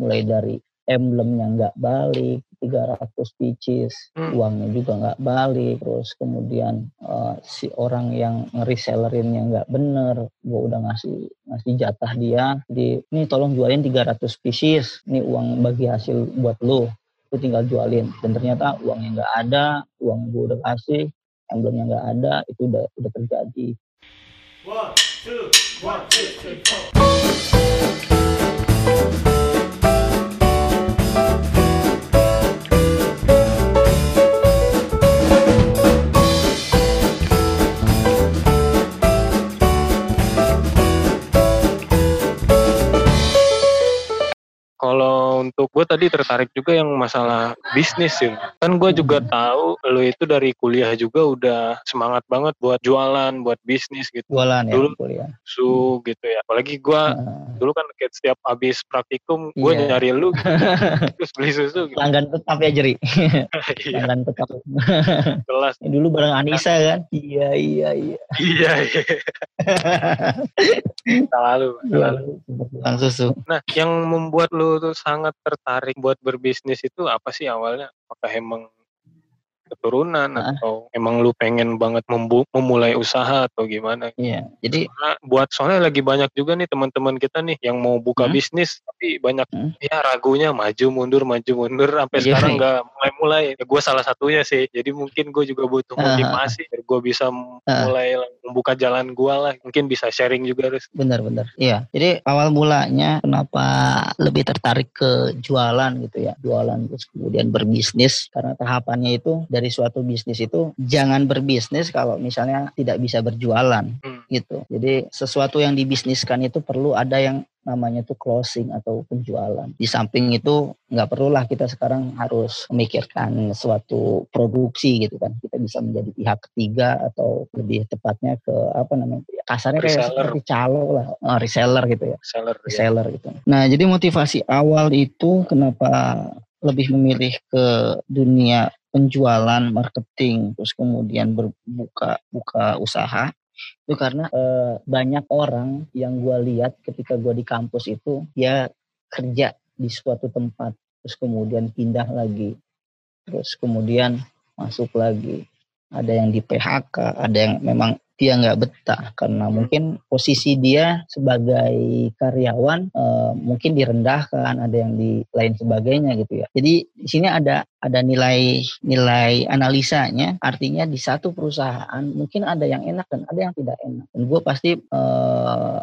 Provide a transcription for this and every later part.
mulai dari emblemnya nggak balik 300 pieces hmm. uangnya juga nggak balik terus kemudian uh, si orang yang ngeresellerinnya nggak bener gue udah ngasih ngasih jatah dia jadi ini tolong jualin 300 pieces ini uang bagi hasil buat lo lu tinggal jualin dan ternyata uangnya nggak ada uang gue udah kasih emblemnya nggak ada itu udah udah terjadi one, two, one, two, three, four. Kalau untuk gue tadi tertarik juga yang masalah bisnis sih. Kan gue juga hmm. tahu lo itu dari kuliah juga udah semangat banget buat jualan, buat bisnis gitu. Jualan ya dulu, kuliah. Su gitu ya. Apalagi gue hmm. dulu kan kayak setiap habis praktikum gue yeah. nyari lu gitu. terus beli susu. Gitu. Langgan tetap ya Jeri. Iya. Langgan tetap. Kelas. Dulu bareng Anissa kan. Iya iya iya. Iya iya. Selalu. Selalu. susu. Nah yang membuat lu tuh sangat tertarik buat berbisnis itu apa sih awalnya? Apakah emang keturunan nah. atau emang lu pengen banget memulai usaha atau gimana? Iya. Jadi Karena buat soalnya lagi banyak juga nih teman-teman kita nih yang mau buka hmm? bisnis tapi banyak hmm? ya ragunya maju mundur maju mundur sampai yeah. sekarang nggak mulai-mulai. Ya, gue salah satunya sih. Jadi mungkin gue juga butuh motivasi uh. biar gue bisa uh. mulai membuka jalan gue lah. Mungkin bisa sharing juga harus. Benar-benar. Iya. Jadi awal mulanya kenapa lebih tertarik ke jualan gitu ya, jualan terus kemudian berbisnis karena tahapannya itu dari suatu bisnis itu jangan berbisnis kalau misalnya tidak bisa berjualan hmm. gitu. Jadi sesuatu yang dibisniskan itu perlu ada yang namanya tuh closing atau penjualan. Di samping itu nggak perlulah kita sekarang harus memikirkan suatu produksi gitu kan. Kita bisa menjadi pihak ketiga atau lebih tepatnya ke apa namanya kasarnya kayak seperti calo lah, oh, reseller gitu ya. Reseller, iya. reseller ya. gitu. Nah jadi motivasi awal itu kenapa lebih memilih ke dunia penjualan, marketing, terus kemudian berbuka buka usaha. Itu karena e, banyak orang yang gue lihat ketika gue di kampus itu dia kerja di suatu tempat terus kemudian pindah lagi terus kemudian masuk lagi. Ada yang di PHK ada yang memang dia nggak betah karena mungkin posisi dia sebagai karyawan e, mungkin direndahkan ada yang di lain sebagainya gitu ya. Jadi di sini ada ada nilai nilai analisanya. Artinya di satu perusahaan mungkin ada yang enak dan ada yang tidak enak. Dan gue pasti e,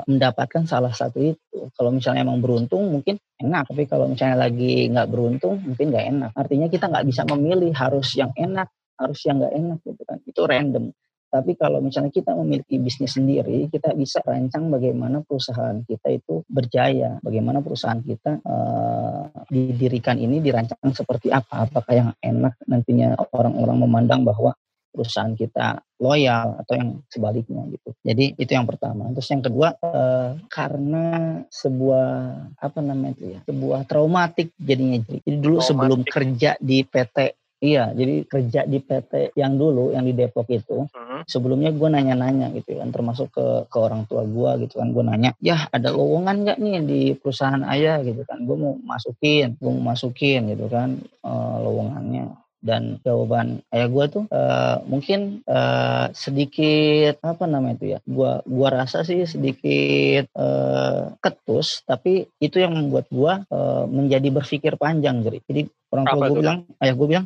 mendapatkan salah satu itu. Kalau misalnya emang beruntung mungkin enak. Tapi kalau misalnya lagi nggak beruntung mungkin nggak enak. Artinya kita nggak bisa memilih harus yang enak harus yang nggak enak gitu kan. Itu random tapi kalau misalnya kita memiliki bisnis sendiri, kita bisa rancang bagaimana perusahaan kita itu berjaya, bagaimana perusahaan kita uh, didirikan ini dirancang seperti apa, apakah yang enak nantinya orang-orang memandang bahwa perusahaan kita loyal atau yang sebaliknya gitu. Jadi itu yang pertama. Terus yang kedua uh, karena sebuah apa namanya itu ya, sebuah traumatik jadinya. Jadi dulu traumatik. sebelum kerja di PT Iya, jadi kerja di PT yang dulu yang di Depok itu, hmm. sebelumnya gue nanya-nanya gitu kan, termasuk ke ke orang tua gue gitu kan, gue nanya, ya ada lowongan nggak nih di perusahaan ayah gitu kan, gue mau masukin, gue mau masukin gitu kan uh, lowongannya dan jawaban ayah gue tuh uh, mungkin uh, sedikit apa namanya itu ya gua gua rasa sih sedikit uh, ketus tapi itu yang membuat gua uh, menjadi berpikir panjang jadi jadi orang tua gue bilang ayah gue bilang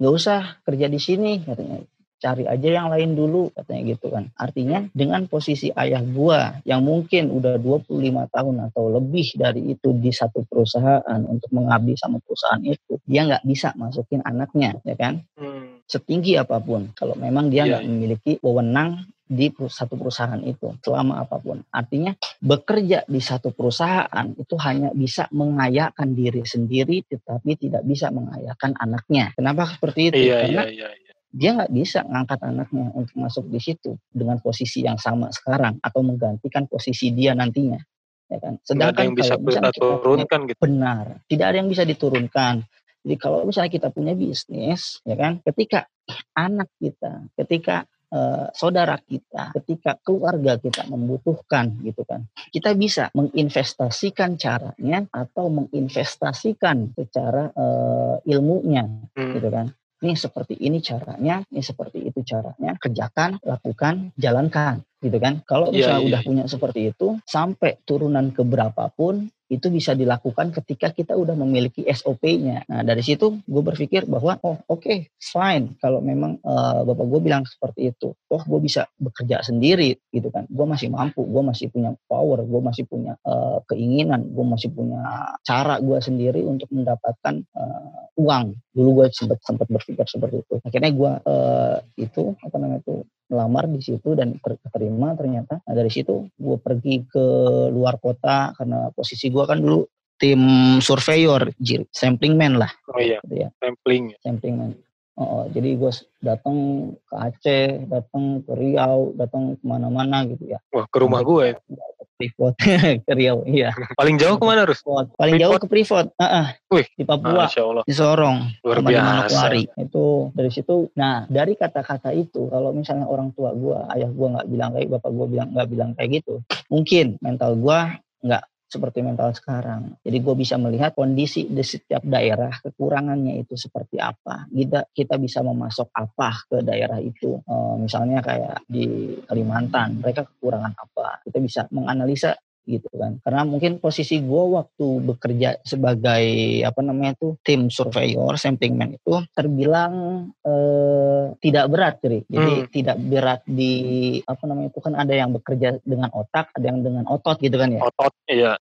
nggak usah kerja di sini katanya cari aja yang lain dulu katanya gitu kan. Artinya dengan posisi ayah gua yang mungkin udah 25 tahun atau lebih dari itu di satu perusahaan untuk mengabdi sama perusahaan itu, dia nggak bisa masukin anaknya, ya kan? Hmm. Setinggi apa pun, kalau memang dia iya, nggak yeah. memiliki wewenang di satu perusahaan itu selama apa pun. Artinya bekerja di satu perusahaan itu hanya bisa mengayakan diri sendiri tetapi tidak bisa mengayakan anaknya. Kenapa seperti itu? Iya, Karena iya, iya, iya dia nggak bisa ngangkat anaknya untuk masuk di situ dengan posisi yang sama sekarang atau menggantikan posisi dia nantinya ya kan? Sedangkan yang bisa kalau kita turunkan gitu. Benar tidak ada yang bisa diturunkan. Jadi kalau misalnya kita punya bisnis ya kan? Ketika anak kita ketika uh, saudara kita, ketika keluarga kita membutuhkan gitu kan, kita bisa menginvestasikan caranya atau menginvestasikan secara uh, ilmunya hmm. gitu kan ini seperti ini caranya, ini seperti itu caranya, kerjakan, lakukan, jalankan gitu kan. Kalau iya, misalnya yeah, udah punya seperti itu, sampai turunan ke berapapun itu bisa dilakukan ketika kita udah memiliki SOP-nya. Nah dari situ gue berpikir bahwa oh oke okay, fine kalau memang uh, bapak gue bilang seperti itu, oh gue bisa bekerja sendiri gitu kan, gue masih mampu, gue masih punya power, gue masih punya uh, keinginan, gue masih punya cara gue sendiri untuk mendapatkan uh, uang. Dulu gue sempat sempat berpikir seperti itu. Akhirnya gue uh, itu apa namanya itu melamar di situ dan terima ternyata. Nah dari situ gue pergi ke luar kota karena posisi gue kan dulu tim surveyor, sampling man lah. Oh iya. Gitu ya. Sampling. Sampling man. Oh, jadi gue datang ke Aceh, datang ke Riau, datang ke mana-mana gitu ya. Wah ke rumah gue ya? Freeport ke Riau iya paling jauh ke mana harus paling jauh ke Freeport uh -uh. Wih, di Papua di Sorong luar biasa itu dari situ nah dari kata-kata itu kalau misalnya orang tua gua ayah gua nggak bilang kayak bapak gua bilang nggak bilang kayak gitu mungkin mental gua nggak seperti mental sekarang. Jadi gue bisa melihat kondisi di setiap daerah kekurangannya itu seperti apa. Kita kita bisa memasok apa ke daerah itu. E, misalnya kayak di Kalimantan, mereka kekurangan apa. Kita bisa menganalisa gitu kan. Karena mungkin posisi gue waktu bekerja sebagai apa namanya itu tim surveyor sampling man itu terbilang eh, tidak berat jadi jadi hmm. tidak berat di apa namanya itu kan ada yang bekerja dengan otak ada yang dengan otot gitu kan ya. Otot iya.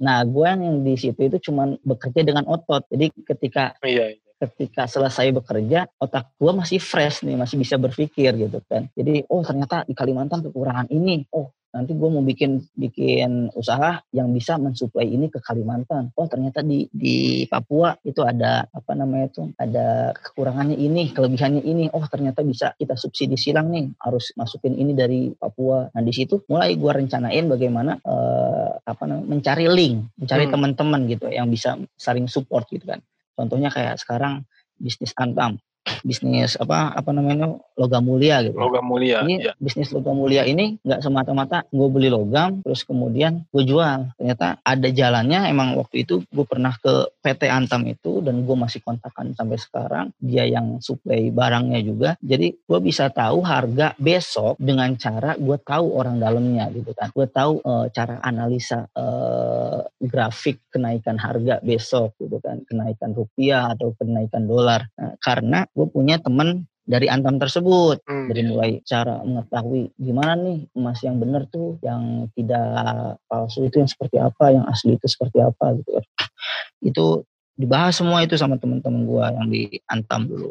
Nah gue yang di situ itu cuman bekerja dengan otot. Jadi ketika iya, iya. ketika selesai bekerja otak gue masih fresh nih masih bisa berpikir gitu kan. Jadi oh ternyata di Kalimantan kekurangan ini. Oh nanti gue mau bikin bikin usaha yang bisa mensuplai ini ke Kalimantan. Oh ternyata di di Papua itu ada apa namanya itu ada kekurangannya ini, kelebihannya ini. Oh ternyata bisa kita subsidi silang nih, harus masukin ini dari Papua. Nah di situ mulai gue rencanain bagaimana uh, apa namanya mencari link, mencari hmm. teman-teman gitu yang bisa saling support gitu kan. Contohnya kayak sekarang bisnis Antam bisnis apa apa namanya logam mulia gitu. Logam mulia. Ini ya. bisnis logam mulia ini nggak semata-mata gue beli logam terus kemudian gue jual. Ternyata ada jalannya. Emang waktu itu gue pernah ke PT Antam itu dan gue masih kontakkan sampai sekarang. Dia yang suplai barangnya juga. Jadi gue bisa tahu harga besok dengan cara gue tahu orang dalamnya gitu kan. Gue tahu e, cara analisa e, grafik kenaikan harga besok gitu kan. Kenaikan rupiah atau kenaikan dolar. Nah, karena gue punya temen dari Antam tersebut. Hmm. dari mulai cara mengetahui gimana nih emas yang benar tuh yang tidak palsu itu yang seperti apa yang asli itu seperti apa gitu itu dibahas semua itu sama teman-teman gue yang di Antam dulu.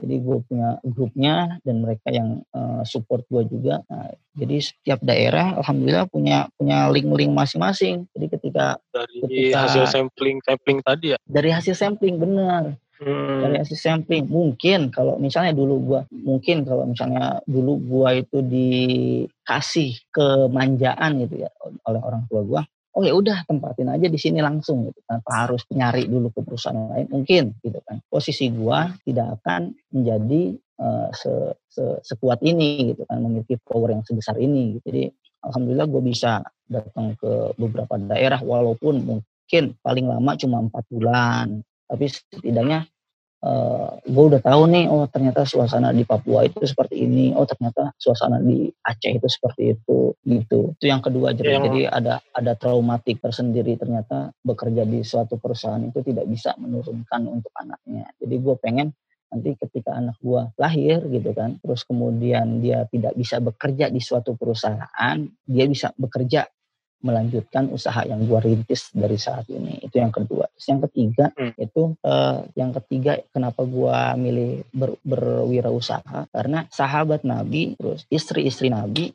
Jadi gue punya grupnya dan mereka yang uh, support gue juga. Nah, jadi setiap daerah alhamdulillah punya punya link-link masing-masing. Jadi ketika dari ketika, hasil sampling sampling tadi ya? Dari hasil sampling benar hmm. dari hasil sampling mungkin kalau misalnya dulu gua mungkin kalau misalnya dulu gua itu dikasih kemanjaan gitu ya oleh orang tua gua oh ya udah tempatin aja di sini langsung gitu. Tanpa harus nyari dulu ke perusahaan lain mungkin gitu kan. Posisi gua tidak akan menjadi uh, se, se, sekuat ini gitu kan. Memiliki power yang sebesar ini gitu. jadi alhamdulillah gue bisa datang ke beberapa daerah walaupun mungkin paling lama cuma empat bulan tapi setidaknya uh, eh, gue udah tahu nih oh ternyata suasana di Papua itu seperti ini oh ternyata suasana di Aceh itu seperti itu gitu. Itu yang kedua jadi yang... jadi ada ada traumatik tersendiri. Ternyata bekerja di suatu perusahaan itu tidak bisa menurunkan untuk anaknya. Jadi gue pengen nanti ketika anak gue lahir gitu kan terus kemudian dia tidak bisa bekerja di suatu perusahaan dia bisa bekerja melanjutkan usaha yang gue rintis dari saat ini. Itu yang kedua. Terus yang ketiga hmm. itu uh, yang ketiga kenapa gue milih ber, berwirausaha? Karena sahabat Nabi terus istri-istri Nabi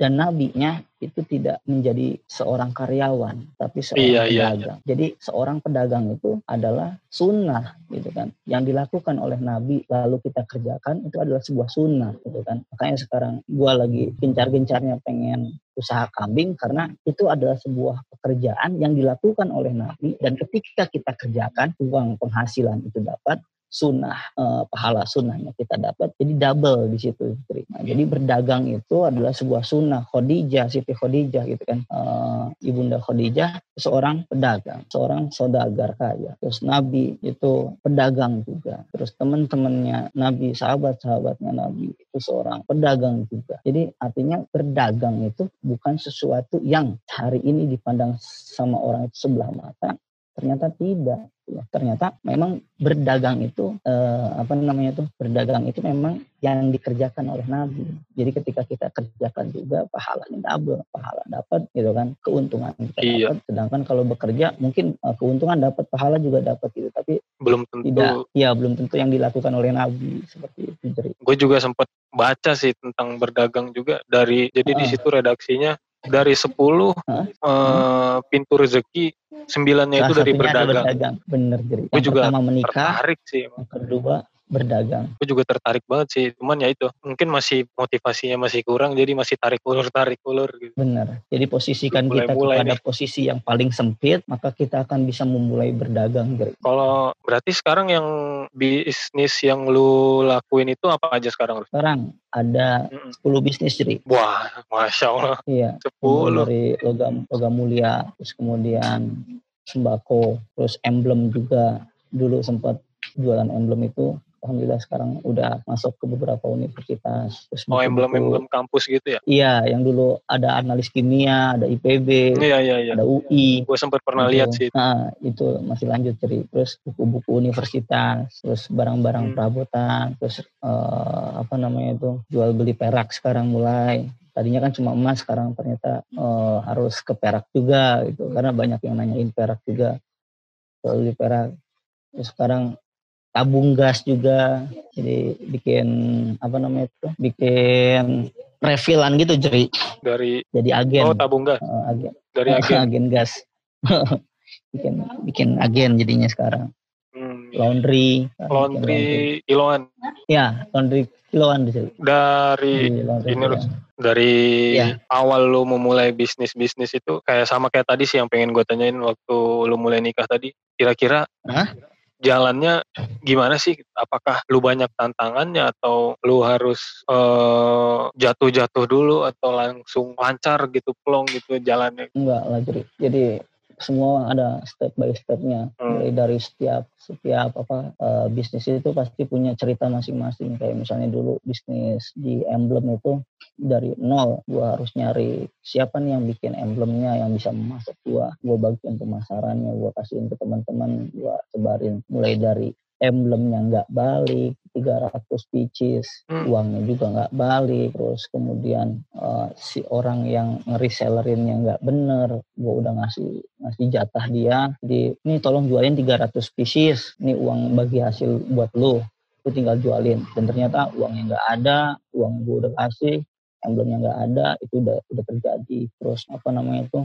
dan nabinya itu tidak menjadi seorang karyawan tapi seorang iya, pedagang. Iya, iya. Jadi seorang pedagang itu adalah sunnah gitu kan. Yang dilakukan oleh nabi lalu kita kerjakan itu adalah sebuah sunnah gitu kan. Makanya sekarang gua lagi gencar-gencarnya pengen usaha kambing karena itu adalah sebuah pekerjaan yang dilakukan oleh nabi dan ketika kita kerjakan uang penghasilan itu dapat sunnah uh, pahala sunnahnya kita dapat. Jadi double di situ nah, jadi berdagang itu adalah sebuah sunnah Khadijah Siti Khadijah gitu kan. Uh, ibunda Khadijah seorang pedagang seorang saudagar kaya. Terus Nabi itu pedagang juga. Terus teman-temannya Nabi sahabat-sahabatnya Nabi itu seorang pedagang juga. Jadi artinya berdagang itu bukan sesuatu yang hari ini dipandang sama orang itu sebelah mata ternyata tidak ya. ternyata memang berdagang itu eh, apa namanya tuh berdagang itu memang yang dikerjakan oleh Nabi jadi ketika kita kerjakan juga pahalanya double pahala dapat gitu kan keuntungan kita iya. dapat sedangkan kalau bekerja mungkin eh, keuntungan dapat pahala juga dapat gitu tapi belum tentu tidak ya belum tentu yang dilakukan oleh Nabi seperti itu jadi gue juga sempat baca sih tentang berdagang juga dari jadi uh. di situ redaksinya dari 10 huh? uh, pintu rezeki sembilannya itu dari berdagang. berdagang. Bener jadi. Gue juga menikah. Tertarik sih. Yang kedua berdagang. Gue juga tertarik banget sih, cuman ya itu mungkin masih motivasinya masih kurang, jadi masih tarik ulur tarik ulur. Gitu. Bener. Jadi posisikan mulai, kita mulai kepada nih. posisi yang paling sempit, maka kita akan bisa memulai berdagang. Kalau berarti sekarang yang bisnis yang lu lakuin itu apa aja sekarang? Sekarang ada mm 10 bisnis jadi. Wah, masya Allah. Iya. 10 dari logam logam mulia, terus kemudian sembako, terus emblem juga dulu sempat jualan emblem itu alhamdulillah sekarang udah masuk ke beberapa universitas. Terus oh emblem-emblem kampus gitu ya? Iya, yang dulu ada analis kimia, ada IPB, iya, iya, iya. ada UI. Gue sempat pernah gitu. lihat sih. Nah, itu masih lanjut ceri. Terus buku-buku universitas, terus barang-barang hmm. perabotan, terus uh, apa namanya itu jual beli perak sekarang mulai. Tadinya kan cuma emas, sekarang ternyata uh, harus ke perak juga gitu. Karena banyak yang nanyain perak juga. Jual beli perak. Terus sekarang tabung gas juga. Jadi bikin apa namanya itu? Bikin refillan gitu jadi dari jadi agen. oh tabung gas? Uh, agen. Dari agen. Agen gas. Bikin bikin agen jadinya sekarang. Hmm. laundry. Laundry kiloan? Ya laundry kiloan di sini dari ini ya. dari ya. awal lu memulai bisnis bisnis itu kayak sama kayak tadi sih yang pengen gue tanyain waktu lu mulai nikah tadi. Kira-kira jalannya gimana sih? Apakah lu banyak tantangannya atau lu harus uh, jatuh-jatuh dulu atau langsung lancar gitu plong gitu jalannya? Enggak lah jadi semua ada step by stepnya. Hmm. mulai dari setiap setiap apa uh, bisnis itu pasti punya cerita masing-masing. Kayak misalnya dulu bisnis di emblem itu dari nol gua harus nyari siapa nih yang bikin emblemnya yang bisa memasuk gua. Gua bagian pemasarannya gua kasihin ke teman-teman gua sebarin. Mulai dari emblemnya nggak balik 300 pieces hmm. uangnya juga nggak balik. Terus kemudian uh, si orang yang ngeresellerinnya nggak bener gue udah ngasih ngasih jatah dia jadi ini tolong jualin 300 pieces ini uang bagi hasil buat lo lu tinggal jualin. Dan ternyata uangnya nggak ada uang gue udah kasih emblemnya nggak ada itu udah udah terjadi. Terus apa namanya itu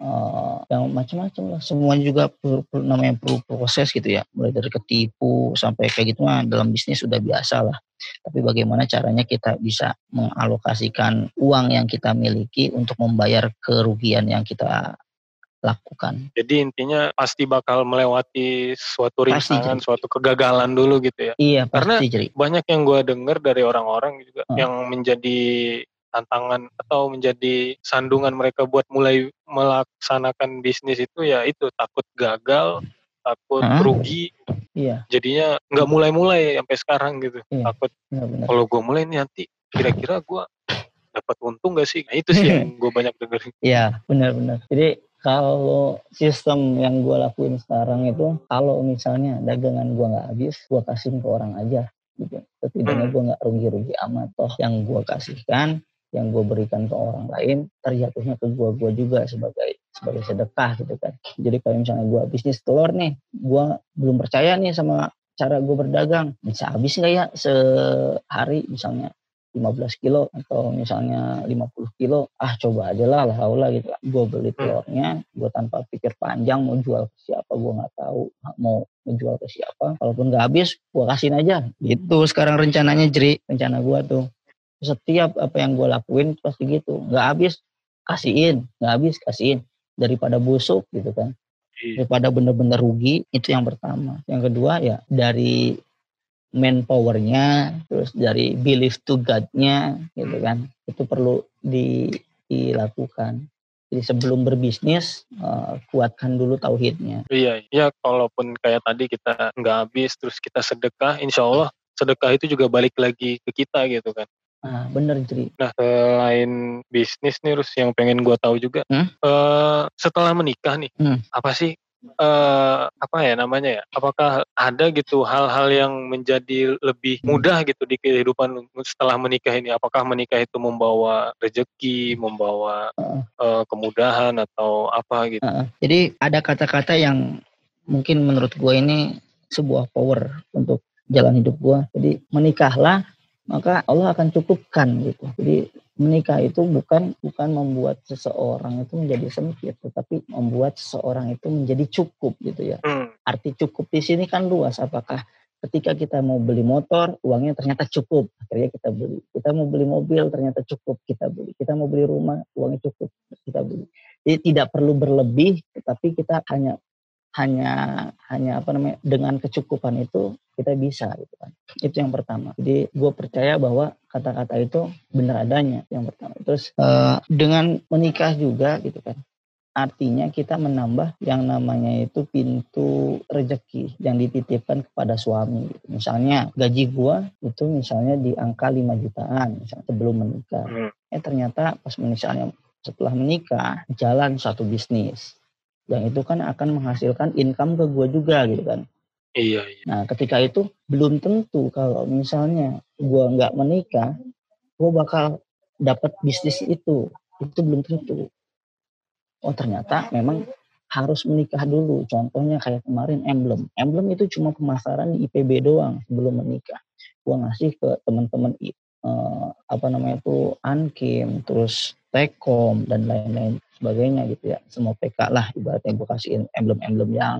uh, yang macam-macam lah semuanya juga perlu, perlu namanya perlu proses gitu ya mulai dari ketipu sampai kayak gitu nah, dalam bisnis sudah biasa lah tapi bagaimana caranya kita bisa mengalokasikan uang yang kita miliki untuk membayar kerugian yang kita lakukan. Jadi intinya pasti bakal melewati suatu rintangan, suatu kegagalan dulu gitu ya. Iya, pasti, Karena jadi. banyak yang gue dengar dari orang-orang juga hmm. yang menjadi tantangan atau menjadi sandungan mereka buat mulai melaksanakan bisnis itu ya itu takut gagal, takut huh? rugi. Iya. Jadinya nggak mulai-mulai sampai sekarang gitu. Iya. Takut kalau gue mulai nih nanti kira-kira gue dapat untung gak sih? Nah itu sih yang gue banyak dengerin. Iya benar-benar. Jadi kalau sistem yang gue lakuin sekarang itu kalau misalnya dagangan gue nggak habis gue kasih ke orang aja gitu setidaknya hmm. gue nggak rugi-rugi amat toh yang gue kasihkan yang gue berikan ke orang lain terjatuhnya ke gue gue juga sebagai sebagai sedekah gitu kan. Jadi kalau misalnya gue bisnis telur nih gue belum percaya nih sama cara gue berdagang bisa habis nggak ya sehari? Misalnya 15 kilo atau misalnya 50 kilo ah coba aja lah lah lah gitu gue beli hmm. telurnya gue tanpa pikir panjang mau jual ke siapa gue nggak tahu mau menjual ke siapa. Kalaupun nggak habis gue kasihin aja. Gitu sekarang rencananya jadi rencana gue tuh setiap apa yang gue lakuin pasti gitu nggak habis kasihin nggak habis kasihin daripada busuk gitu kan iya. daripada bener-bener rugi itu yang pertama yang kedua ya dari manpowernya, terus dari belief to God-nya, gitu kan, itu perlu di, dilakukan. Jadi sebelum berbisnis uh, kuatkan dulu tauhidnya. Iya, iya. Kalaupun kayak tadi kita nggak habis, terus kita sedekah, insya Allah sedekah itu juga balik lagi ke kita gitu kan. Nah, bener jadi. Nah, selain bisnis nih, terus yang pengen gue tahu juga, hmm? uh, setelah menikah nih, hmm. apa sih uh, apa ya namanya ya? Apakah ada gitu hal-hal yang menjadi lebih mudah gitu di kehidupan setelah menikah ini? Apakah menikah itu membawa rezeki, membawa uh, kemudahan atau apa gitu? Uh, jadi ada kata-kata yang mungkin menurut gue ini sebuah power untuk jalan hidup gue. Jadi menikahlah maka Allah akan cukupkan gitu. Jadi menikah itu bukan bukan membuat seseorang itu menjadi sempit, tetapi membuat seseorang itu menjadi cukup gitu ya. Hmm. Arti cukup di sini kan luas. Apakah ketika kita mau beli motor, uangnya ternyata cukup, akhirnya kita beli. Kita mau beli mobil, ternyata cukup, kita beli. Kita mau beli rumah, uangnya cukup, kita beli. Jadi tidak perlu berlebih, tetapi kita hanya hanya hanya apa namanya dengan kecukupan itu kita bisa gitu kan. Itu yang pertama. Jadi gue percaya bahwa kata-kata itu benar adanya yang pertama. Terus uh, dengan menikah juga gitu kan artinya kita menambah yang namanya itu pintu rezeki yang dititipkan kepada suami gitu. misalnya gaji gue itu misalnya di angka 5 jutaan misalnya sebelum menikah. Hmm. eh ternyata pas misalnya setelah menikah jalan satu bisnis yang itu kan akan menghasilkan income ke gue juga gitu kan. Iya, iya. Nah ketika itu belum tentu kalau misalnya gue nggak menikah, gue bakal dapat bisnis itu. Itu belum tentu. Oh ternyata memang harus menikah dulu. Contohnya kayak kemarin emblem. Emblem itu cuma pemasaran di IPB doang sebelum menikah. Gue ngasih ke teman-teman uh, apa namanya itu Ankim, terus Tekom dan lain-lain sebagainya gitu ya. Semua PK lah ibaratnya gue kasihin emblem-emblem yang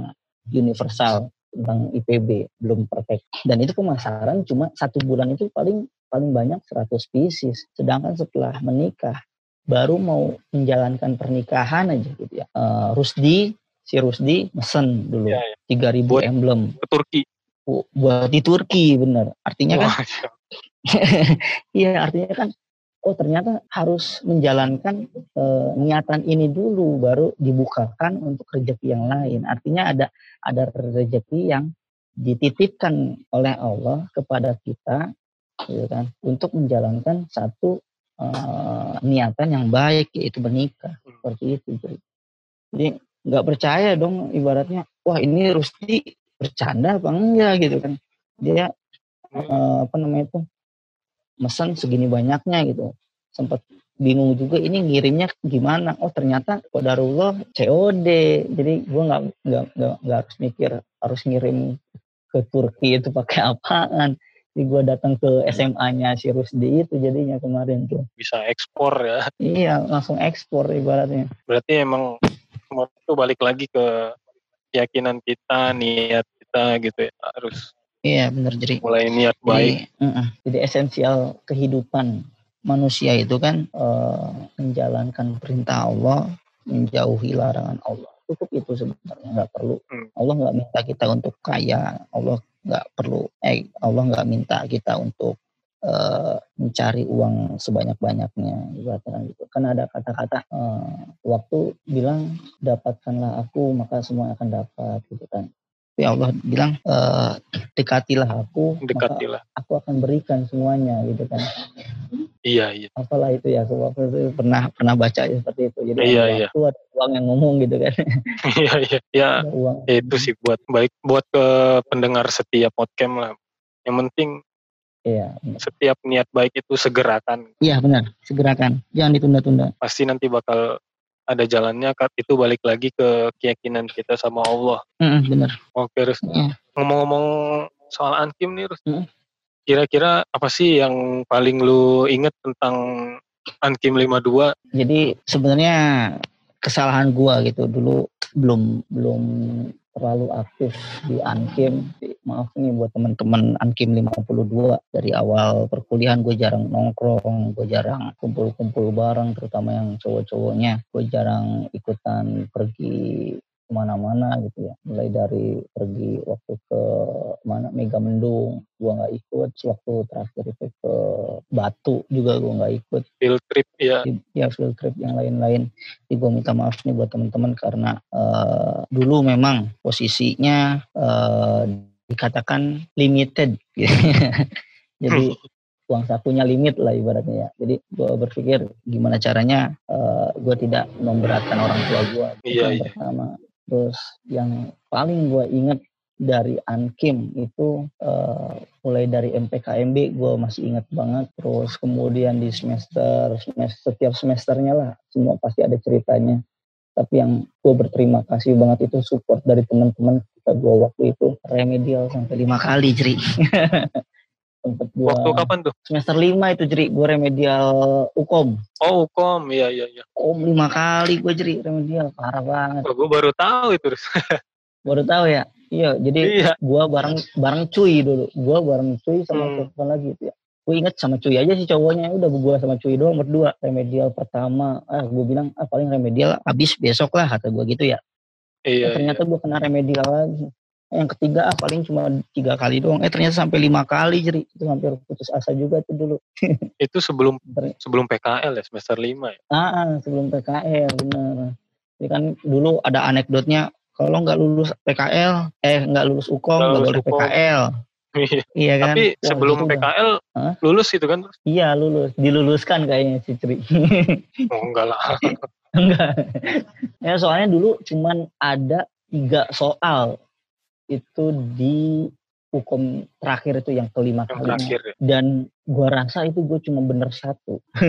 universal tentang IPB belum perfect. Dan itu pemasaran cuma satu bulan itu paling paling banyak 100 pieces. Sedangkan setelah menikah baru mau menjalankan pernikahan aja gitu ya. Uh, Rusdi si Rusdi mesen dulu ya, ya. 3000 buat emblem. ke Turki. Buat di Turki bener. Artinya kan iya artinya kan oh ternyata harus menjalankan e, niatan ini dulu baru dibukakan untuk rezeki yang lain. Artinya ada ada rezeki yang dititipkan oleh Allah kepada kita gitu kan untuk menjalankan satu e, niatan yang baik yaitu menikah seperti itu. Jadi nggak percaya dong ibaratnya wah ini Rusti bercanda apa enggak gitu kan. Dia e, apa namanya itu mesen segini banyaknya gitu. Sempat bingung juga ini ngirimnya gimana. Oh ternyata kodarullah COD jadi gue nggak nggak nggak harus mikir harus ngirim ke Turki itu pakai apaan. Jadi gue datang ke SMA-nya si Rusdi itu jadinya kemarin tuh. Bisa ekspor ya. Iya langsung ekspor ibaratnya. Berarti emang semua itu balik lagi ke keyakinan kita niat kita gitu ya harus Iya benar jadi mulai niat baik. Jadi, uh -uh, jadi esensial kehidupan manusia itu kan uh, menjalankan perintah Allah, menjauhi larangan Allah. Cukup itu sebenarnya nggak perlu. Hmm. Allah nggak minta kita untuk kaya. Allah nggak perlu. Eh Allah nggak minta kita untuk uh, mencari uang sebanyak-banyaknya. gitu. Kan ada kata-kata uh, waktu bilang dapatkanlah aku maka semua akan dapat gitu kan tapi Allah bilang e, dekatilah aku dekatilah aku akan berikan semuanya gitu kan iya iya apalah itu ya waktu itu pernah pernah baca ya seperti itu jadi iya, iya. itu ada uang yang ngomong gitu kan iya iya ya uang. itu sih buat baik buat ke pendengar setiap podcast lah yang penting Iya. Setiap niat baik itu segerakan. Iya benar, segerakan. Jangan ditunda-tunda. Pasti nanti bakal ada jalannya itu balik lagi ke keyakinan kita sama Allah. Mm, bener. Oke, terus yeah. ngomong-ngomong soal Ankim nih, terus mm. kira-kira apa sih yang paling lu inget tentang Ankim 52? Jadi sebenarnya kesalahan gua gitu dulu belum belum terlalu aktif di Ankim. Maaf nih buat teman-teman Ankim 52 dari awal perkuliahan gue jarang nongkrong, gue jarang kumpul-kumpul bareng terutama yang cowok-cowoknya. Gue jarang ikutan pergi ke mana-mana gitu ya mulai dari pergi waktu ke mana Mega Mendung gue nggak ikut waktu terakhir itu ke Batu juga gue nggak ikut field trip ya ya field trip yang lain-lain jadi gue minta maaf nih buat teman-teman karena uh, dulu memang posisinya uh, dikatakan limited jadi uang sakunya limit lah ibaratnya ya. Jadi gue berpikir gimana caranya uh, gue tidak memberatkan orang tua gue. Iya, iya. pertama. Terus yang paling gue ingat dari Ankim itu uh, mulai dari MPKMB gue masih ingat banget. Terus kemudian di semester, semester setiap semesternya lah semua pasti ada ceritanya. Tapi yang gue berterima kasih banget itu support dari teman-teman kita gue waktu itu remedial sampai lima kali jadi sempet gua waktu kapan tuh? Semester lima itu jadi gue remedial ukom oh ukom iya iya iya. Ukom lima kali gue jadi remedial. Parah banget. Oh, gue baru tahu itu baru tahu ya? Iya jadi iya. gue bareng bareng cuy dulu. Gue bareng cuy sama hmm. lagi itu ya? Gue inget sama cuy aja sih cowoknya. Udah gue sama cuy doang berdua. Remedial pertama. Ah gue bilang ah paling remedial abis besok lah kata gue gitu ya. Iya, nah, ternyata iya. gue kena remedial lagi yang ketiga ah paling cuma tiga kali doang. Eh ternyata sampai lima kali jadi itu hampir putus asa juga tuh dulu. Itu sebelum sebelum PKL ya semester lima ya? Ah, ah sebelum PKL benar. Jadi kan dulu ada anekdotnya kalau nggak lulus PKL eh nggak lulus UKOM nggak boleh PKL iya. Kan? Tapi Wah, sebelum gitu. PKL lulus itu kan iya lulus. Diluluskan kayaknya si Tri. Oh enggak lah. Enggak. Ya soalnya dulu cuman ada tiga soal itu di hukum terakhir itu yang kelima kali ya. dan gua rasa itu gue cuma bener satu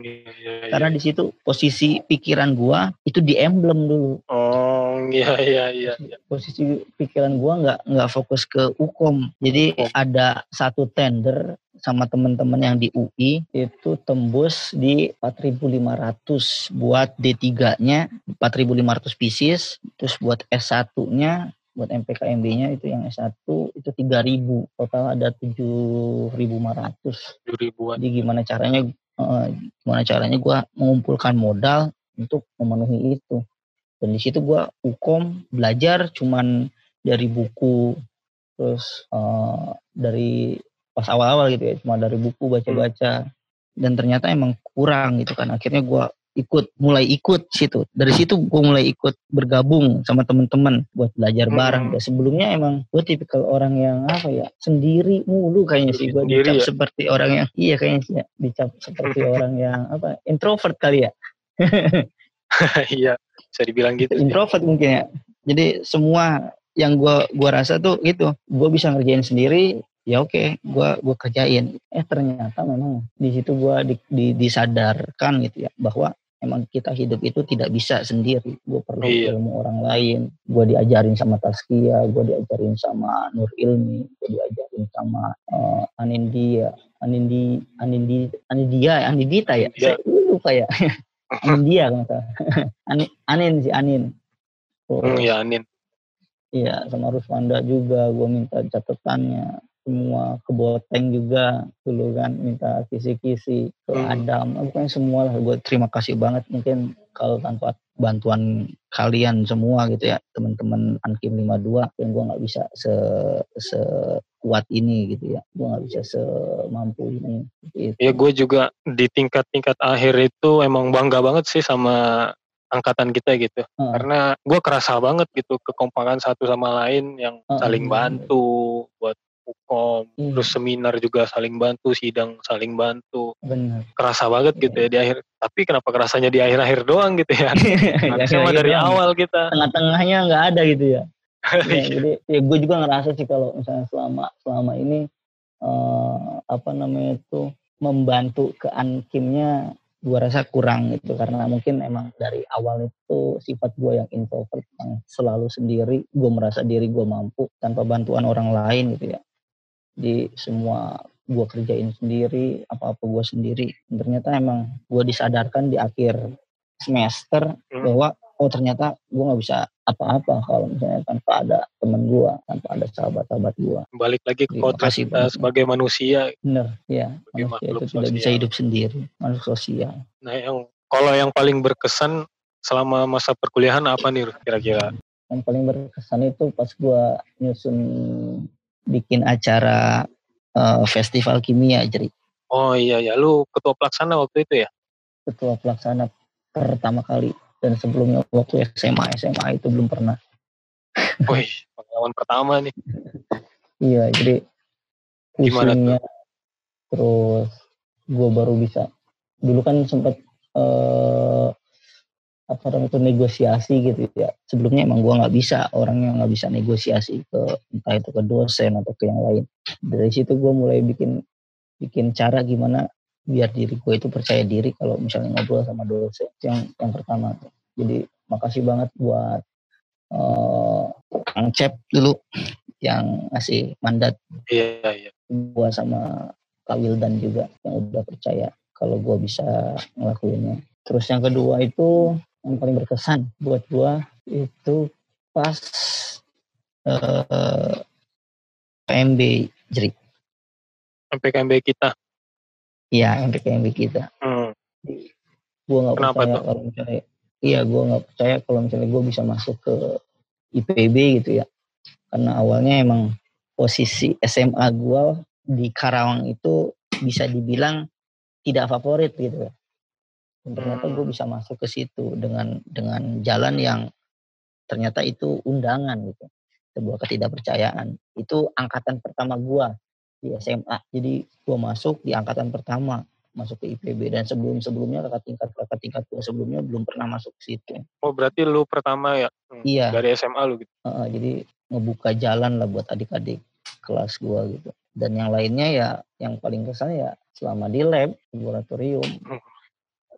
iya, iya, iya. karena di situ posisi pikiran gua itu di emblem dulu oh iya iya iya posisi pikiran gua nggak nggak fokus ke hukum jadi oh. ada satu tender sama teman-teman yang di UI itu tembus di 4.500 buat D3-nya 4.500 pieces terus buat S1-nya buat MPKMB-nya itu yang S1 itu 3000 total ada 7500 7000 jadi gimana caranya uh, gimana caranya gue mengumpulkan modal untuk memenuhi itu. Dan di situ gue hukum belajar cuman dari buku terus uh, dari pas awal-awal gitu ya cuma dari buku baca-baca. Hmm. dan ternyata emang kurang gitu kan. Akhirnya gue ikut mulai ikut situ. Dari situ gue mulai ikut bergabung sama temen-temen buat belajar bareng. Hmm. sebelumnya emang gue tipikal orang yang apa ya sendiri mulu kayaknya sih. Gue dicap ya? seperti orang yang iya kayaknya sih ya, dicap seperti orang yang apa introvert kali ya. Iya bisa dibilang gitu introvert sih. mungkin ya. Jadi semua yang gue gua rasa tuh gitu. Gue bisa ngerjain sendiri ya oke okay, gue gua kerjain. Eh ternyata memang di situ gue di, di, disadarkan gitu ya bahwa emang kita hidup itu tidak bisa sendiri. Gue perlu iya. ilmu orang lain. Gue diajarin sama Taskia gue diajarin sama Nur Ilmi gue diajarin sama uh, Anindya. Anindi Anindi Anindia Anindita ya? Saya lupa ya. Anindia kan Anin, Anin si Anin. Oh, hmm, ya Anin. Iya sama Ruswanda juga gue minta catatannya semua ke Boteng juga dulu kan minta kisi-kisi ke hmm. Adam pokoknya semua lah gue terima kasih banget mungkin kalau tanpa bantuan kalian semua gitu ya teman-teman Ankim 52 yang gue nggak bisa se sekuat ini gitu ya gue nggak bisa semampu ini gitu. ya gue juga di tingkat-tingkat akhir itu emang bangga banget sih sama angkatan kita gitu hmm. karena gue kerasa banget gitu kekompakan satu sama lain yang hmm. saling bantu buat hukum hmm. terus seminar juga saling bantu sidang saling bantu. Benar. kerasa banget gitu ya di akhir tapi kenapa kerasanya di akhir-akhir doang gitu ya? Sama dari doang. awal kita. Tengah-tengahnya nggak ada gitu ya, ya jadi ya gue juga ngerasa sih kalau misalnya selama selama ini uh, apa namanya itu membantu ke ankimnya gue rasa kurang gitu. Karena mungkin emang dari awal itu sifat gue yang introvert yang selalu sendiri gue merasa diri gue mampu tanpa bantuan orang lain gitu ya di semua gue kerjain sendiri apa-apa gue sendiri. Ternyata emang gue disadarkan di akhir semester hmm. bahwa oh ternyata gue nggak bisa apa-apa kalau misalnya tanpa ada temen gue tanpa ada sahabat-sahabat gue balik lagi ke kontras kita sebagai manusia. Bener ya manusia itu sosial. tidak bisa hidup sendiri manusia sosial. Nah yang kalau yang paling berkesan selama masa perkuliahan apa nih kira-kira? Yang paling berkesan itu pas gue nyusun bikin acara uh, festival kimia jadi oh iya ya lu ketua pelaksana waktu itu ya ketua pelaksana pertama kali dan sebelumnya waktu SMA SMA itu belum pernah Wih, pengalaman pertama nih. iya, jadi gimana tuh? Terus gue baru bisa. Dulu kan sempat uh, apa namanya itu negosiasi gitu ya. Sebelumnya emang gue nggak bisa orang yang nggak bisa negosiasi ke entah itu ke dosen atau ke yang lain. Dari situ gue mulai bikin bikin cara gimana biar diri gue itu percaya diri kalau misalnya ngobrol sama dosen yang yang pertama jadi makasih banget buat uh, Kang Cep dulu yang ngasih mandat iya iya gue sama Kak Wildan juga yang udah percaya kalau gue bisa ngelakuinnya terus yang kedua itu yang paling berkesan buat gue itu pas uh, PMB Jerik PKMB kita Iya, MPKMB kita. Hmm. Gue nggak percaya tuh? kalau misalnya, iya gue nggak percaya kalau misalnya gue bisa masuk ke IPB gitu ya. Karena awalnya emang posisi SMA gue di Karawang itu bisa dibilang tidak favorit gitu ya. Dan ternyata gue hmm. bisa masuk ke situ dengan dengan jalan yang ternyata itu undangan gitu. Sebuah ketidakpercayaan. Itu angkatan pertama gue di SMA. Jadi gue masuk di angkatan pertama masuk ke IPB dan sebelum sebelumnya kakak tingkat kakak tingkat gue sebelumnya belum pernah masuk ke situ. Oh berarti lu pertama ya? Hmm, iya. Dari SMA lu gitu? Uh, jadi ngebuka jalan lah buat adik-adik kelas gue gitu. Dan yang lainnya ya yang paling kesan ya selama di lab laboratorium hmm.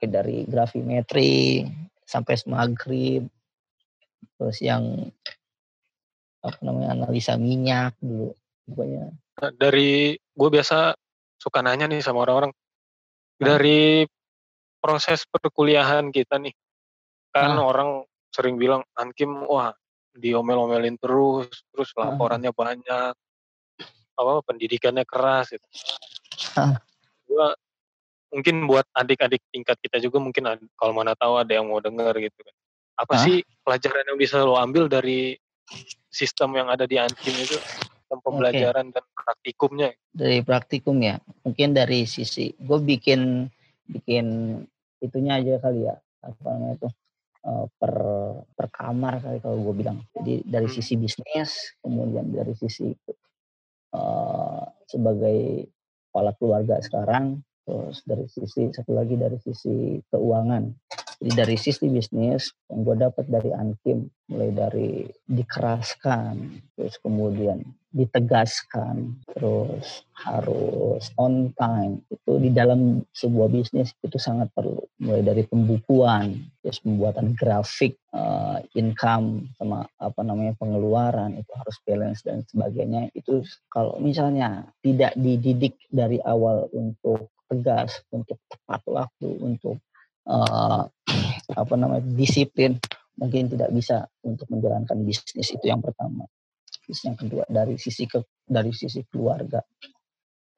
Dari grafimetri sampai smagrib terus yang apa namanya analisa minyak dulu pokoknya dari gue biasa suka nanya nih sama orang-orang dari proses perkuliahan kita nih kan hmm. orang sering bilang Ankim wah diomel-omelin terus terus laporannya hmm. banyak apa pendidikannya keras gitu. Hmm. Mungkin buat adik-adik tingkat kita juga mungkin kalau mana tahu ada yang mau denger gitu kan. Apa hmm. sih pelajaran yang bisa lo ambil dari sistem yang ada di Ankim itu? sistem pembelajaran okay. dan praktikumnya? Dari praktikum ya, mungkin dari sisi gue bikin bikin itunya aja kali ya apa namanya itu uh, per per kamar kali kalau gue bilang. Jadi dari hmm. sisi bisnis, kemudian dari sisi uh, sebagai kepala keluarga sekarang, terus dari sisi satu lagi dari sisi keuangan. Jadi dari sisi bisnis yang gue dapat dari Ankim mulai dari dikeraskan, terus kemudian ditegaskan, terus harus on time. Itu di dalam sebuah bisnis itu sangat perlu. Mulai dari pembukuan, terus pembuatan grafik, uh, income sama apa namanya pengeluaran itu harus balance dan sebagainya. Itu kalau misalnya tidak dididik dari awal untuk tegas, untuk tepat waktu, untuk uh, apa namanya disiplin, mungkin tidak bisa untuk menjalankan bisnis itu yang pertama. Terus yang kedua dari sisi ke dari sisi keluarga.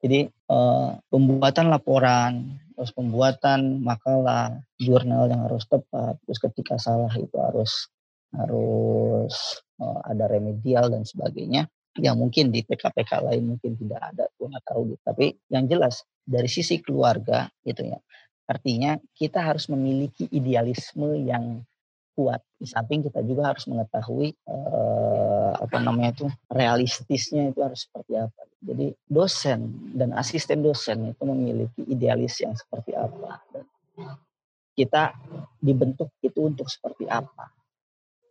Jadi uh, pembuatan laporan terus pembuatan makalah jurnal yang harus tepat terus ketika salah itu harus harus uh, ada remedial dan sebagainya yang mungkin di PKPK lain mungkin tidak ada gue nggak tahu gitu tapi yang jelas dari sisi keluarga gitu ya artinya kita harus memiliki idealisme yang kuat. Di samping kita juga harus mengetahui uh, apa namanya itu realistisnya itu harus seperti apa. Jadi dosen dan asisten dosen itu memiliki idealis yang seperti apa. Dan kita dibentuk itu untuk seperti apa.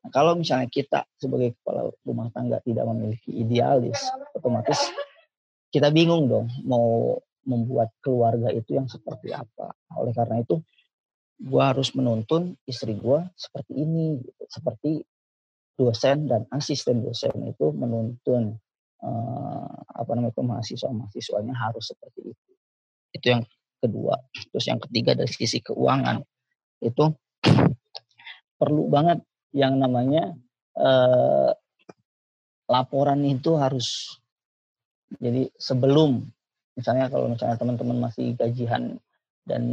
Nah, kalau misalnya kita sebagai kepala rumah tangga tidak memiliki idealis, otomatis kita bingung dong mau membuat keluarga itu yang seperti apa. Oleh karena itu gue harus menuntun istri gue seperti ini gitu. seperti dosen dan asisten dosen itu menuntun uh, apa namanya itu mahasiswa mahasiswanya harus seperti itu itu yang kedua terus yang ketiga dari sisi keuangan itu perlu banget yang namanya uh, laporan itu harus jadi sebelum. Misalnya kalau misalnya teman-teman masih gajian dan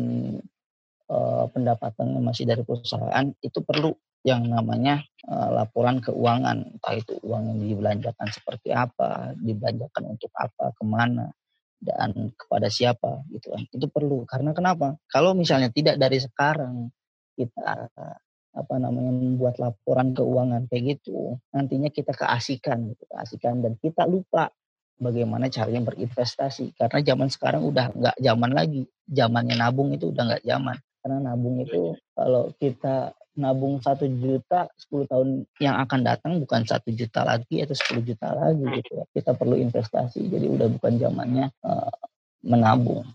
uh, pendapatannya masih dari perusahaan itu perlu yang namanya uh, laporan keuangan. Entah itu uang yang dibelanjakan seperti apa dibelanjakan untuk apa ke mana dan kepada siapa gitu kan. Itu perlu. Karena kenapa? Kalau misalnya tidak dari sekarang kita apa namanya membuat laporan keuangan kayak gitu. Nantinya kita keasikan gitu keasikan. Dan kita lupa bagaimana caranya berinvestasi. Karena zaman sekarang udah nggak zaman lagi. Zamannya nabung itu udah nggak zaman. Karena nabung itu kalau kita nabung satu juta 10 tahun yang akan datang bukan satu juta lagi atau 10 juta lagi gitu ya. Kita perlu investasi. Jadi udah bukan zamannya uh, menabung.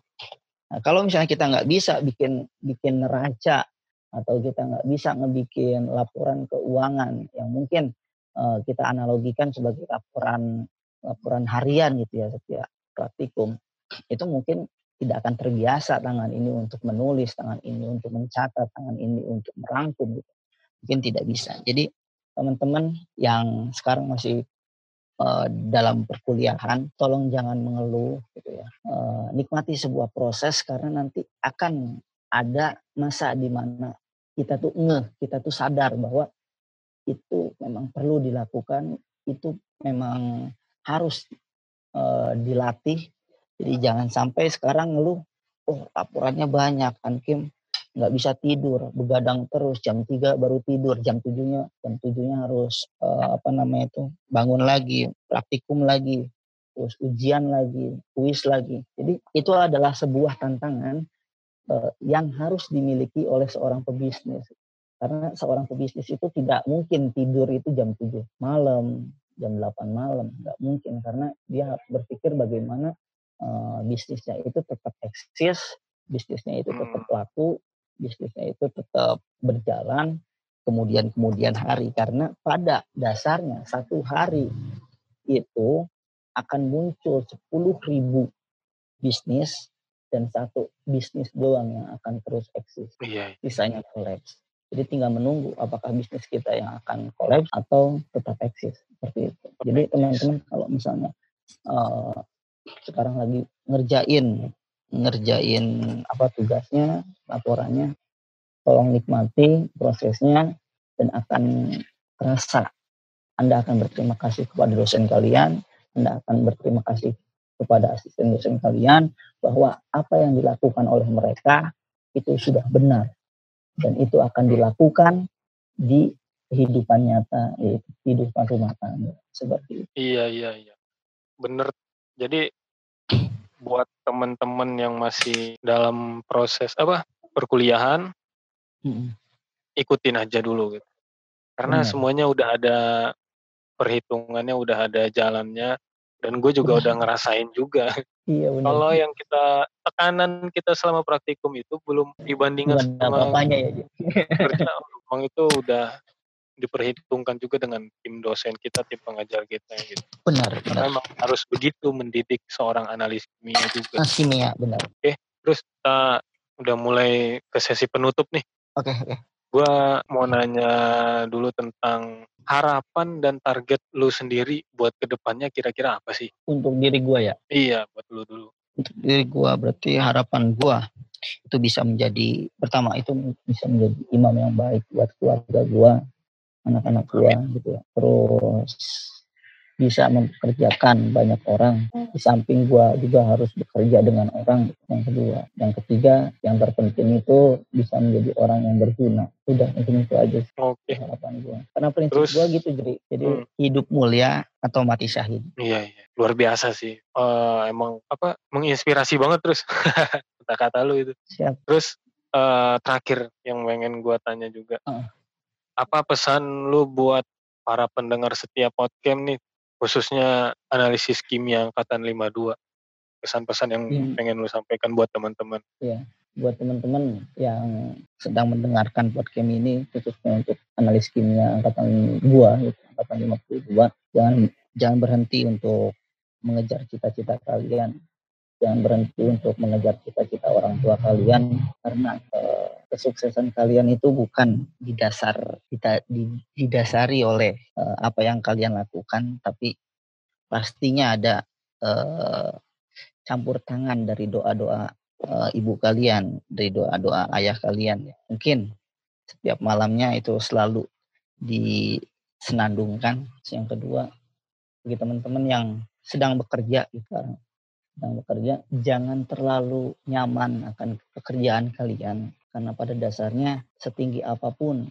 Nah, kalau misalnya kita nggak bisa bikin bikin neraca atau kita nggak bisa ngebikin laporan keuangan yang mungkin uh, kita analogikan sebagai laporan laporan harian gitu ya setiap praktikum itu mungkin tidak akan terbiasa tangan ini untuk menulis, tangan ini untuk mencatat, tangan ini untuk merangkum gitu. Mungkin tidak bisa. Jadi teman-teman yang sekarang masih uh, dalam perkuliahan, tolong jangan mengeluh gitu ya. Uh, nikmati sebuah proses karena nanti akan ada masa di mana kita tuh ngeh, kita tuh sadar bahwa itu memang perlu dilakukan, itu memang harus uh, dilatih. Jadi jangan sampai sekarang lu oh laporannya banyak kan Kim nggak bisa tidur begadang terus jam 3 baru tidur jam tujuhnya jam tujuhnya harus uh, apa namanya itu bangun lagi praktikum lagi terus ujian lagi kuis lagi. Jadi itu adalah sebuah tantangan yang harus dimiliki oleh seorang pebisnis. Karena seorang pebisnis itu tidak mungkin tidur itu jam 7 malam jam 8 malam. Nggak mungkin karena dia berpikir bagaimana uh, bisnisnya itu tetap eksis, bisnisnya itu tetap hmm. laku, bisnisnya itu tetap berjalan kemudian kemudian hari. Karena pada dasarnya satu hari itu akan muncul 10 ribu bisnis dan satu bisnis doang yang akan terus eksis. Iya. Sisanya kolaps. Jadi tinggal menunggu apakah bisnis kita yang akan kolaps atau tetap eksis seperti itu. Jadi teman-teman kalau misalnya uh, sekarang lagi ngerjain ngerjain apa tugasnya laporannya tolong nikmati prosesnya dan akan terasa Anda akan berterima kasih kepada dosen kalian Anda akan berterima kasih kepada asisten dosen kalian bahwa apa yang dilakukan oleh mereka itu sudah benar dan itu akan dilakukan di kehidupan nyata yaitu kehidupan rumah tangga seperti itu. Iya iya iya. Benar jadi buat teman-teman yang masih dalam proses apa perkuliahan, hmm. ikutin aja dulu gitu. Karena hmm. semuanya udah ada perhitungannya, udah ada jalannya, dan gue juga udah ngerasain juga. Iya, Kalau yang kita tekanan kita selama praktikum itu belum dibandingkan sama ya. kerja, itu udah diperhitungkan juga dengan tim dosen kita, tim pengajar kita gitu. Benar, Karena memang harus begitu mendidik seorang analis kimia juga. Ah, kimia, benar. Oke, terus kita udah mulai ke sesi penutup nih. Oke, oke. Gua mau nanya dulu tentang harapan dan target lu sendiri buat ke depannya kira-kira apa sih? Untuk diri gua ya? Iya, buat lu dulu. Untuk diri gua berarti harapan gua itu bisa menjadi pertama itu bisa menjadi imam yang baik buat keluarga gua anak-anak gua gitu ya. Terus bisa mempekerjakan banyak orang. Di samping gua juga harus bekerja dengan orang yang kedua. Yang ketiga, yang terpenting itu bisa menjadi orang yang berguna. Udah mungkin itu aja Oke. harapan gua. Karena prinsip Terus, gua gitu jadi jadi hmm. hidup mulia atau mati syahid. Iya, iya. Luar biasa sih. Uh, emang apa menginspirasi banget terus kata-kata lu itu. Siap. Terus uh, terakhir yang pengen gua tanya juga. Uh apa pesan lu buat para pendengar setiap podcast nih, khususnya analisis kimia angkatan 52? Pesan-pesan yang hmm. pengen lu sampaikan buat teman-teman. Iya, buat teman-teman yang sedang mendengarkan podcast ini khususnya untuk analis kimia angkatan 2 gitu, angkatan 52, jangan jangan berhenti untuk mengejar cita-cita kalian jangan berhenti untuk mengejar cita-cita orang tua kalian karena eh, kesuksesan kalian itu bukan didasar didasari oleh eh, apa yang kalian lakukan tapi pastinya ada eh, campur tangan dari doa-doa ibu kalian dari doa-doa ayah kalian mungkin setiap malamnya itu selalu disenandungkan. Yang kedua, bagi teman-teman yang sedang bekerja gitu, sedang bekerja, jangan terlalu nyaman akan pekerjaan kalian karena pada dasarnya setinggi apa pun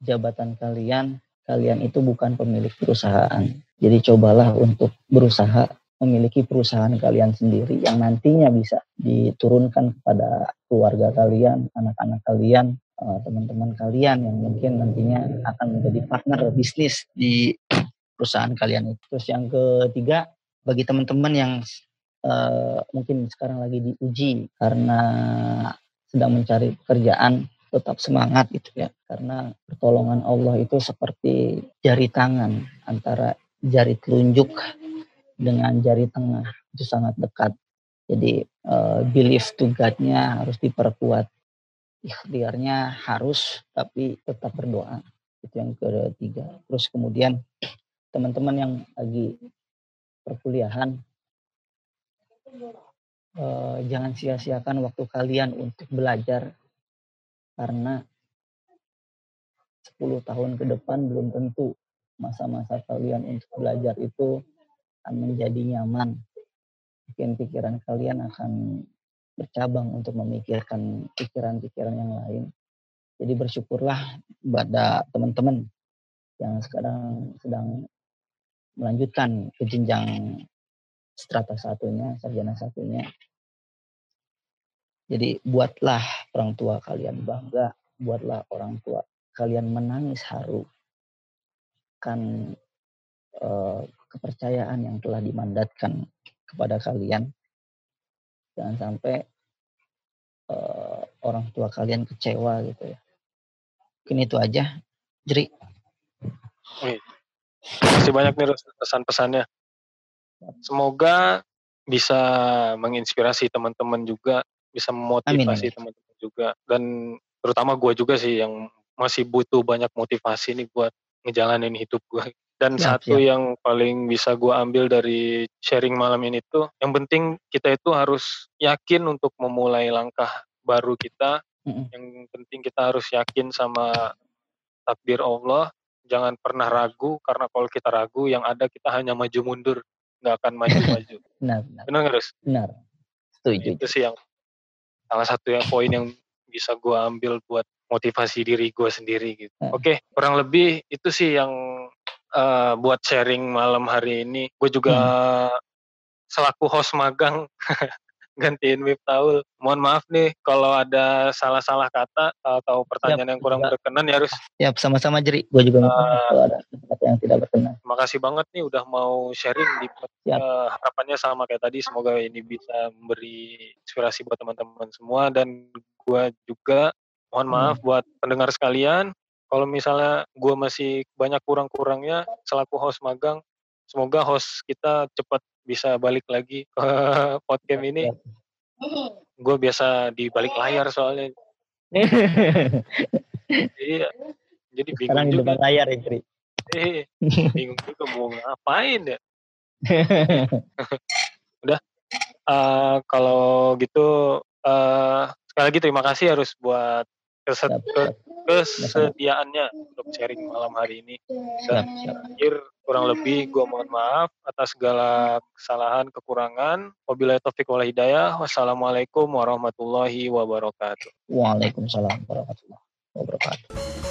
jabatan kalian, kalian itu bukan pemilik perusahaan. Jadi cobalah untuk berusaha memiliki perusahaan kalian sendiri yang nantinya bisa diturunkan kepada keluarga kalian, anak-anak kalian, eh, teman-teman kalian yang mungkin nantinya akan menjadi partner bisnis di perusahaan kalian itu. Terus yang ketiga, bagi teman-teman yang uh, mungkin sekarang lagi diuji karena sedang mencari pekerjaan, tetap semangat gitu ya. Karena pertolongan Allah itu seperti jari tangan antara jari telunjuk dengan jari tengah itu sangat dekat. Jadi uh, belief to God-nya harus diperkuat. Ikhtiarnya harus tapi tetap berdoa. Itu yang ketiga. Terus kemudian teman-teman yang lagi perkuliahan uh, jangan sia-siakan waktu kalian untuk belajar karena 10 tahun ke depan belum tentu masa-masa kalian untuk belajar itu akan menjadi nyaman. Mungkin pikiran kalian akan bercabang untuk memikirkan pikiran-pikiran yang lain. Jadi bersyukurlah pada teman-teman yang sekarang sedang melanjutkan ke jenjang strata satunya, sarjana satunya. Jadi buatlah orang tua kalian bangga, buatlah orang tua kalian menangis haru kan uh, kepercayaan yang telah dimandatkan kepada kalian. Jangan sampai uh, orang tua kalian kecewa gitu ya. Mungkin itu aja, Jeri. Terima kasih banyak nih pesan-pesannya. Semoga bisa menginspirasi teman-teman juga, bisa memotivasi teman-teman juga, dan terutama gue juga sih yang masih butuh banyak motivasi nih buat ngejalanin hidup gue. Dan ya, satu ya. yang paling bisa gue ambil dari sharing malam ini tuh, yang penting kita itu harus yakin untuk memulai langkah baru kita. Mm-hmm. Yang penting kita harus yakin sama takdir Allah. Jangan pernah ragu, karena kalau kita ragu, yang ada kita hanya maju mundur, nggak akan maju-maju. benar, benar. Benar nggak, Benar. Setuju. Itu sih yang salah satu yang poin yang bisa gue ambil buat motivasi diri gue sendiri gitu. Hmm. Oke, okay, kurang lebih itu sih yang uh, buat sharing malam hari ini. Gue juga hmm. selaku host magang gantiin Taul. Mohon maaf nih kalau ada salah-salah kata atau pertanyaan yang kurang juga. berkenan ya harus. Ya, sama-sama Jeri. Gue juga uh, kalau ada kata yang tidak berkenan. Terima kasih banget nih udah mau sharing di uh, harapannya sama kayak tadi. Semoga ini bisa memberi inspirasi buat teman-teman semua dan gue juga mohon maaf hmm. buat pendengar sekalian kalau misalnya gue masih banyak kurang-kurangnya selaku host magang, semoga host kita cepat bisa balik lagi ke podcast ini. Gue biasa di balik layar soalnya. jadi, jadi bingung Sekarang juga. di layar ya. Eh, bingung juga mau ngapain ya. Udah, uh, kalau gitu uh, sekali lagi terima kasih harus buat keset, kesediaannya untuk sharing malam hari ini. Dan terakhir kurang lebih gue mohon maaf atas segala kesalahan, kekurangan. Wabillahi taufiq wal hidayah. Wassalamualaikum warahmatullahi wabarakatuh. Waalaikumsalam warahmatullahi